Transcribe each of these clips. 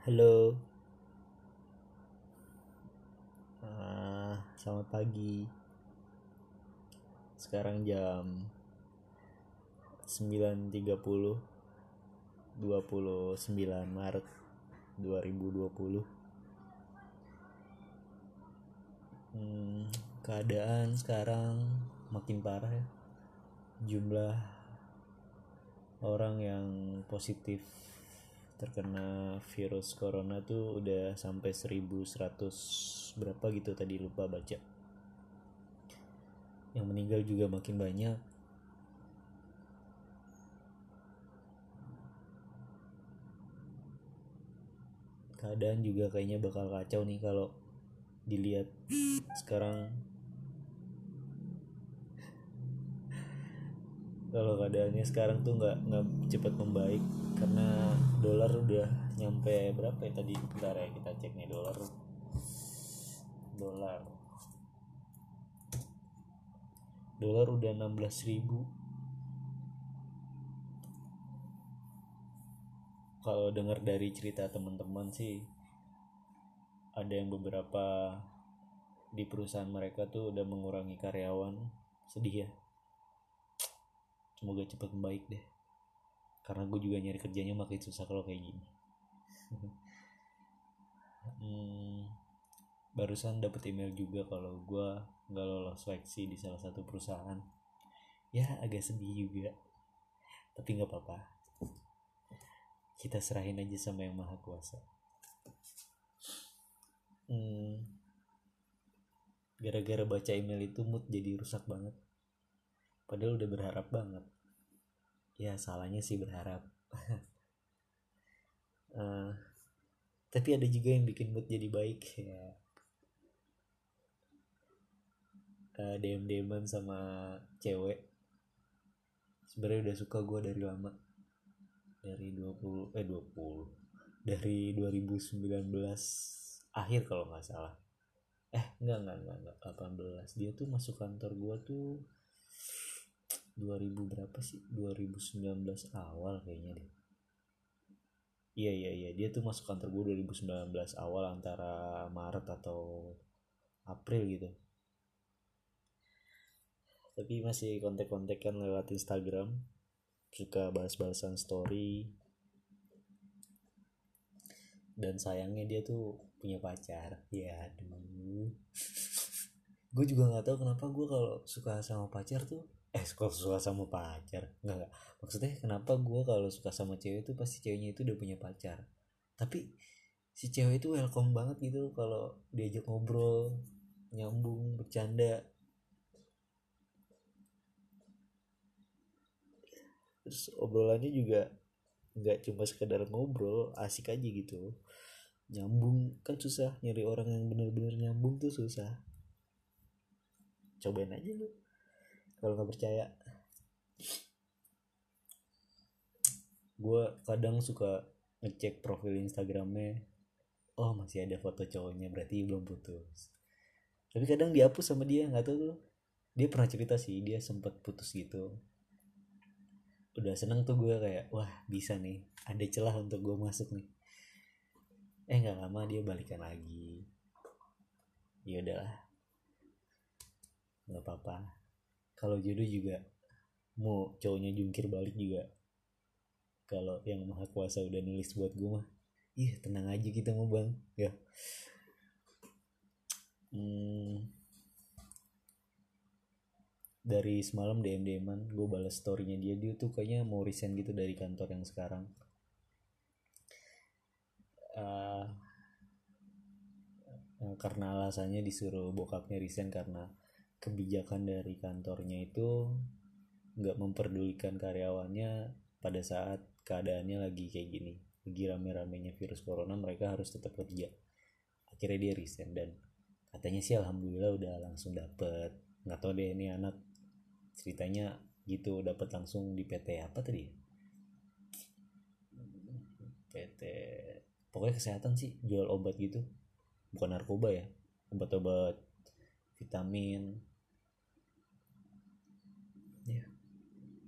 Halo. Ah, selamat pagi. Sekarang jam 9.30 29 Maret 2020. Hmm, keadaan sekarang makin parah ya. Jumlah orang yang positif terkena virus corona tuh udah sampai 1100 berapa gitu tadi lupa baca. Yang meninggal juga makin banyak. Keadaan juga kayaknya bakal kacau nih kalau dilihat sekarang. Kalau keadaannya sekarang tuh nggak nggak cepat membaik karena dolar udah nyampe berapa ya tadi? Bentar ya kita cek nih dolar. Dolar. Dolar udah 16.000 ribu. Kalau dengar dari cerita teman-teman sih ada yang beberapa di perusahaan mereka tuh udah mengurangi karyawan. Sedih ya. Semoga cepat membaik deh karena gue juga nyari kerjanya makin susah kalau kayak gini. Hmm, barusan dapet email juga kalau gue nggak lolos seleksi di salah satu perusahaan. Ya agak sedih juga. Tapi nggak apa-apa. Kita serahin aja sama yang maha kuasa. Hmm, gara-gara baca email itu mood jadi rusak banget. Padahal udah berharap banget ya salahnya sih berharap. Uh, tapi ada juga yang bikin mood jadi baik ya. Uh, dm dman sama cewek. Sebenarnya udah suka gue dari lama. Dari 20 eh 20 dari 2019 akhir kalau nggak salah. Eh enggak enggak enggak 18 dia tuh masuk kantor gue tuh 2000 berapa sih? 2019 awal kayaknya deh. Iya iya iya. Dia tuh masuk kantor gue 2019 awal antara Maret atau April gitu. Tapi masih kontek-kontekan lewat Instagram. Suka balas-balasan story. Dan sayangnya dia tuh punya pacar. Ya aduh. Gue juga nggak tahu kenapa gue kalau suka sama pacar tuh eh suka suka sama pacar. Nggak nggak. Maksudnya kenapa gue kalau suka sama cewek itu pasti ceweknya itu udah punya pacar? Tapi si cewek itu welcome banget gitu kalau diajak ngobrol nyambung bercanda. Terus obrolannya juga nggak cuma sekedar ngobrol asik aja gitu. Nyambung kan susah nyari orang yang bener-bener nyambung tuh susah. Cobain aja lu kalau nggak percaya. Gue kadang suka ngecek profil instagramnya. Oh masih ada foto cowoknya berarti belum putus. Tapi kadang dihapus sama dia nggak tahu tuh. Dia pernah cerita sih dia sempet putus gitu. Udah seneng tuh gue kayak wah bisa nih ada celah untuk gue masuk nih. Eh nggak lama dia balikan lagi. Ya udahlah. Nggak apa-apa kalau jodoh juga mau cowoknya jungkir balik juga. Kalau yang maha kuasa udah nulis buat gue mah ih tenang aja kita mau bang. Ya. Hmm, dari semalam DM DMan gue balas storynya dia dia tuh kayaknya mau resign gitu dari kantor yang sekarang. Uh, karena alasannya disuruh bokapnya resign karena kebijakan dari kantornya itu nggak memperdulikan karyawannya pada saat keadaannya lagi kayak gini. Lagi rame-ramenya virus corona mereka harus tetap kerja. Akhirnya dia resign dan katanya sih alhamdulillah udah langsung dapet. Nggak tahu deh ini anak ceritanya gitu dapat langsung di PT apa tadi? PT pokoknya kesehatan sih jual obat gitu. Bukan narkoba ya obat-obat vitamin ya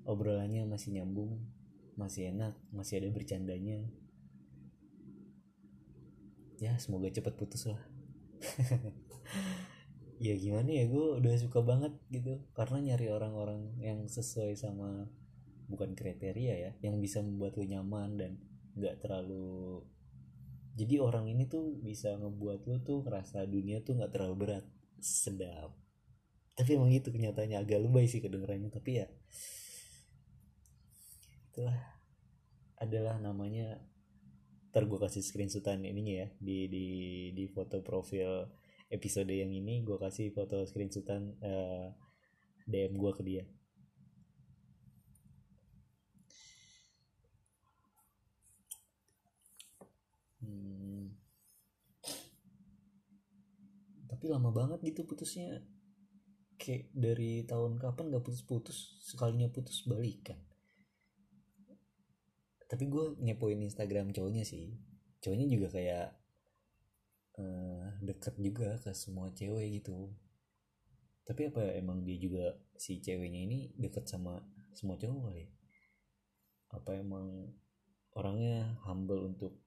obrolannya masih nyambung masih enak masih ada bercandanya. Ya semoga cepet putus lah. Ya gimana ya gue udah suka banget gitu. Karena nyari orang-orang yang sesuai sama bukan kriteria ya yang bisa membuat lo nyaman dan nggak terlalu jadi orang ini tuh bisa ngebuat lo tuh ngerasa dunia tuh nggak terlalu berat. Sedap. Tapi emang itu kenyataannya agak lebay sih kedengerannya tapi ya itulah adalah namanya ntar gue kasih screenshotan ininya ya di di di foto profil episode yang ini gue kasih foto screenshotan uh, DM gue ke dia. Hmm. tapi lama banget gitu putusnya. Kayak dari tahun kapan gak putus-putus? Sekalinya putus balikan tapi gue ngepoin Instagram cowoknya sih. Cowoknya juga kayak uh, deket juga ke semua cewek gitu. Tapi apa emang dia juga si ceweknya ini deket sama semua cowok kali ya? apa emang orangnya humble untuk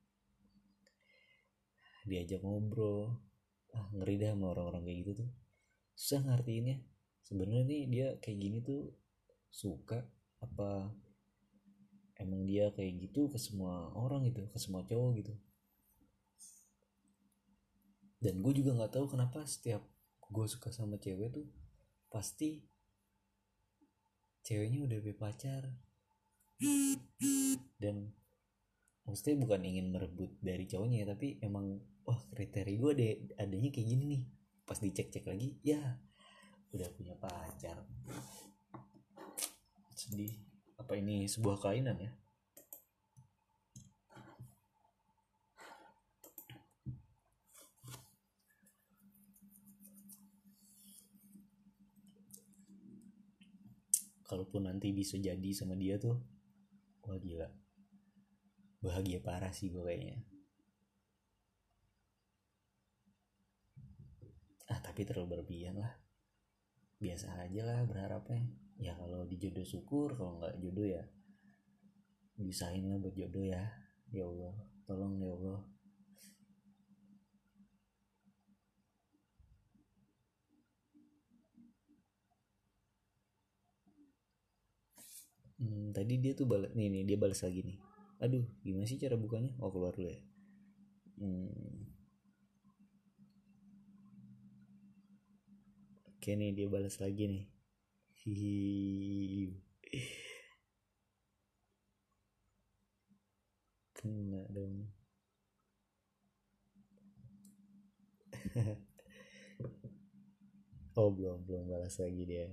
diajak ngobrol? Ah ngeri dah sama orang-orang kayak gitu tuh. Susah ngertiinnya sebenarnya nih dia kayak gini tuh suka apa emang dia kayak gitu ke semua orang gitu ke semua cowok gitu. Dan gue juga nggak tahu kenapa setiap gue suka sama cewek tuh pasti ceweknya udah pacar. Dan maksudnya bukan ingin merebut dari cowoknya ya tapi emang wah kriteria gue ada adanya kayak gini nih. Pas dicek cek lagi ya udah punya pacar. Sedih apa ini sebuah kelainan ya? Kalaupun nanti bisa jadi sama dia tuh wah gila. Bahagia parah sih gue kayaknya. Ah tapi terlalu berlebihan lah. Biasa aja lah berharapnya ya kalau di jodoh syukur kalau nggak jodoh ya bisain lah buat jodoh ya. Ya Allah tolong ya Allah. Hmm, tadi dia tuh balas nih nih dia balas lagi nih. Aduh gimana sih cara bukanya? Oh keluar dulu ya. Hmm. oke nih dia balas lagi nih kena dong. Oh belum belum balas lagi dia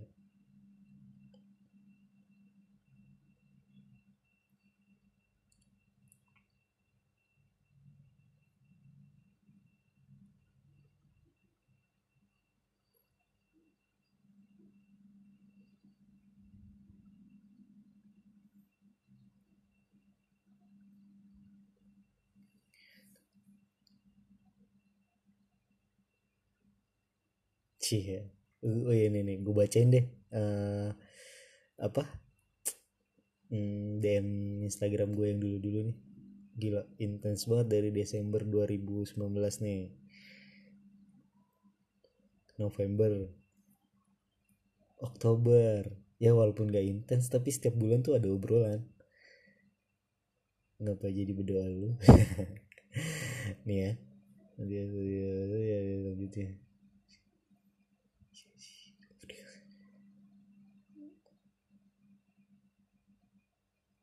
Cie. Oh iya nih gue bacain deh. Uh, apa? Hmm, DM Instagram gue yang dulu-dulu nih. Gila, intens banget dari Desember 2019 nih. November. Oktober. Ya walaupun gak intens tapi setiap bulan tuh ada obrolan. Ngapa jadi berdoa lu? nih ya. Dia dia dia lanjutnya.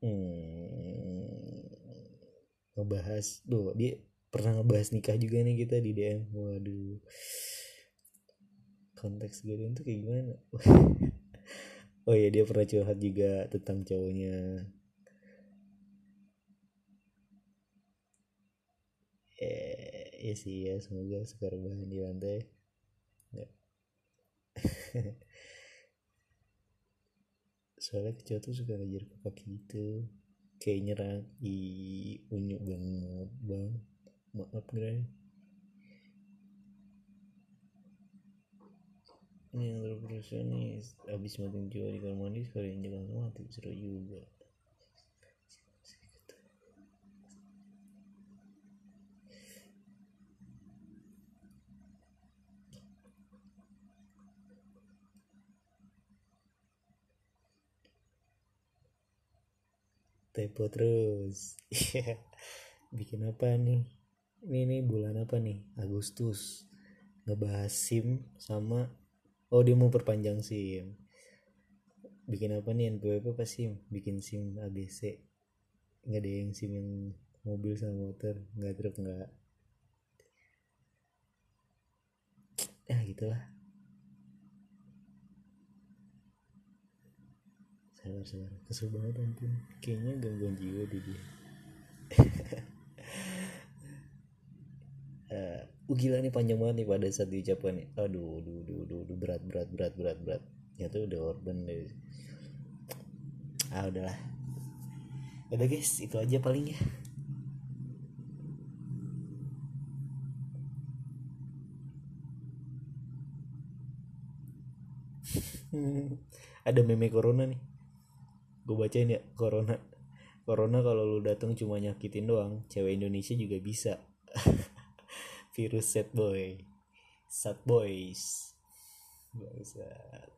Hmm, ngebahas tuh dia pernah ngebahas nikah juga nih kita di DM waduh. Konteks gue itu kayak gimana? Oh iya dia pernah curhat juga tentang cowoknya. Eh ya sih ya semoga sekarang bahan di lantai. soalnya kecil tuh suka ngejar ke kaki gitu kayak nyerang. I unyu banget. Bang maaf guys ini yang terprofesionis abis mati jiwa di kamar mandi sekalian jangan mati. Seru juga typo terus. Iya. bikin apa nih? Ini nih bulan apa nih? Agustus. Ngebahas SIM sama oh dia mau perpanjang SIM. Bikin apa nih? NPWP apa SIM? Bikin SIM ABC nggak ada yang SIM yang mobil sama motor. Nggak truk nggak. Ya gitulah sabar sabar. Kesel banget ampun kayaknya gangguan jiwa di dia. Uh, uh, gila nih panjang banget nih pada saat diucapkan nih. Aduh aduh aduh aduh, aduh berat berat berat berat berat. Ya tuh udah orban deh. Ah udahlah. Udah guys itu aja paling ya. Ada meme corona nih gue bacain ya corona corona kalau lu datang cuma nyakitin doang cewek Indonesia juga bisa virus sad boy sad boys Bangsat.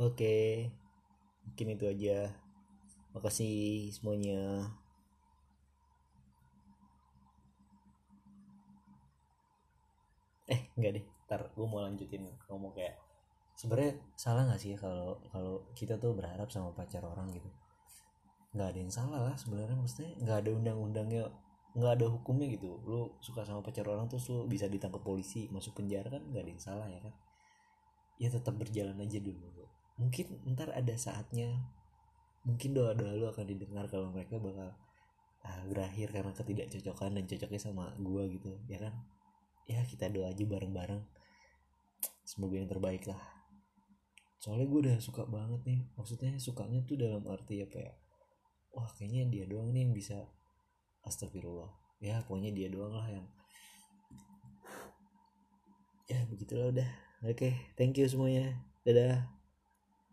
Oke, mungkin itu aja. Makasih semuanya. Eh, enggak deh. Ntar gue mau lanjutin ngomong kayak sebenarnya salah nggak sih kalau kalau kita tuh berharap sama pacar orang gitu? Nggak ada yang salah lah sebenarnya maksudnya nggak ada undang-undangnya nggak ada hukumnya gitu. Lu suka sama pacar orang terus lu bisa ditangkap polisi masuk penjara kan nggak ada yang salah ya kan? Ya tetap berjalan aja dulu. Mungkin ntar ada saatnya mungkin doa doa lu akan didengar kalau mereka bakal ah, berakhir karena ketidakcocokan dan cocoknya sama gua gitu ya kan? Ya kita doa aja bareng bareng semoga yang terbaik lah soalnya gue udah suka banget nih maksudnya sukanya tuh dalam arti apa ya? Wah kayaknya dia doang nih yang bisa astagfirullah. Ya pokoknya dia doang lah yang ya begitulah udah. Oke thank you semuanya. Dadah